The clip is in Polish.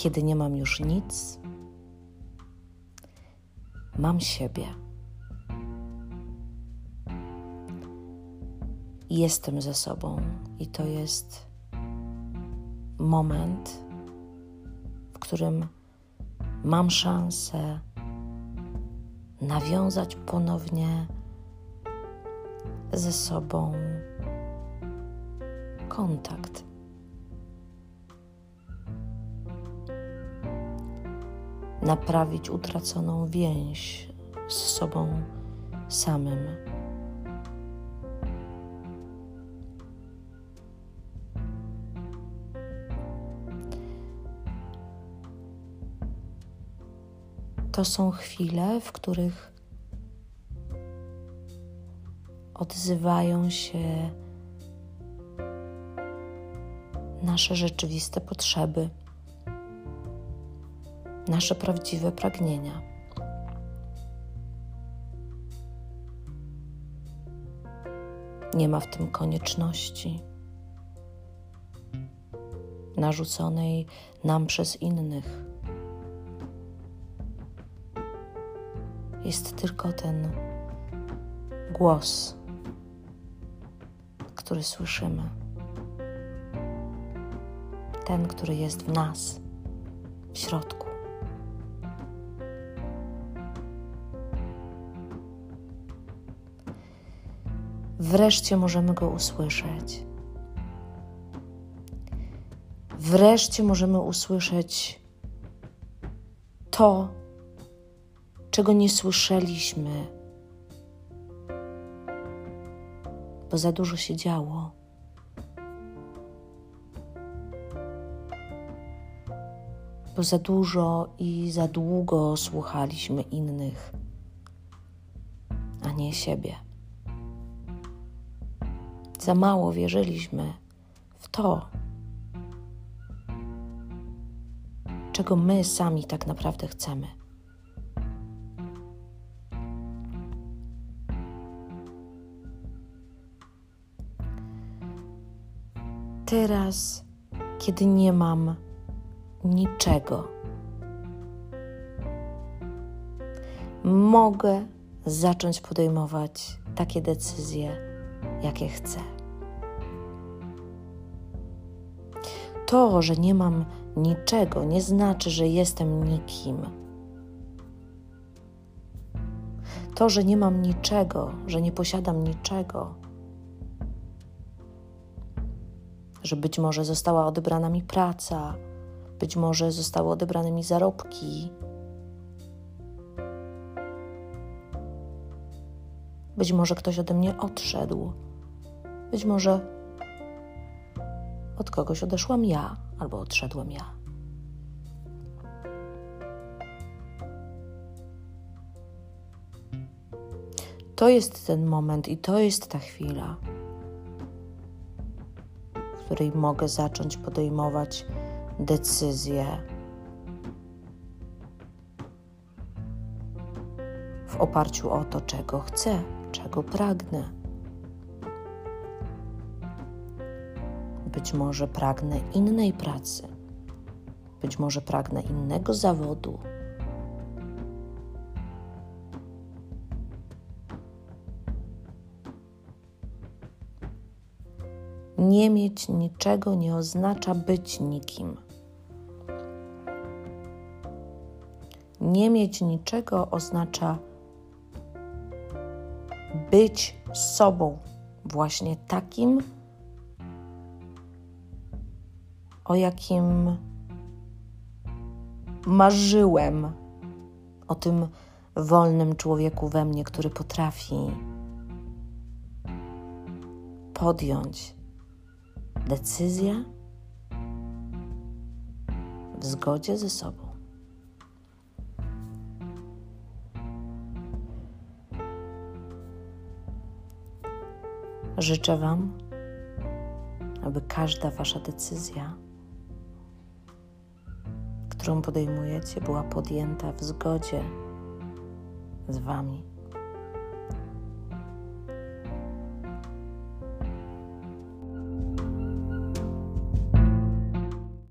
kiedy nie mam już nic, mam siebie. Jestem ze sobą i to jest moment, w którym mam szansę nawiązać ponownie ze sobą kontakt. Naprawić utraconą więź z sobą samym. To są chwile, w których odzywają się nasze rzeczywiste potrzeby, nasze prawdziwe pragnienia. Nie ma w tym konieczności narzuconej nam przez innych. Jest tylko ten głos, który słyszymy ten, który jest w nas, w środku. Wreszcie możemy go usłyszeć. Wreszcie możemy usłyszeć to, czego nie słyszeliśmy, bo za dużo się działo. bo za dużo i za długo słuchaliśmy innych, a nie siebie. Za mało wierzyliśmy w to, czego my sami tak naprawdę chcemy. Teraz, kiedy nie mam niczego. Mogę zacząć podejmować takie decyzje, jakie chcę. To, że nie mam niczego, nie znaczy, że jestem nikim. To, że nie mam niczego, że nie posiadam niczego, że być może została odebrana mi praca, być może zostały odebrane mi zarobki. Być może ktoś ode mnie odszedł. Być może od kogoś odeszłam ja albo odszedłem ja. To jest ten moment i to jest ta chwila, w której mogę zacząć podejmować decyzje w oparciu o to, czego chcę, czego pragnę. Być może pragnę innej pracy, być może pragnę innego zawodu. Nie mieć niczego nie oznacza być nikim. Nie mieć niczego oznacza być sobą, właśnie takim, o jakim marzyłem, o tym wolnym człowieku we mnie, który potrafi podjąć decyzję w zgodzie ze sobą. Życzę Wam, aby każda Wasza decyzja, którą podejmujecie, była podjęta w zgodzie z Wami.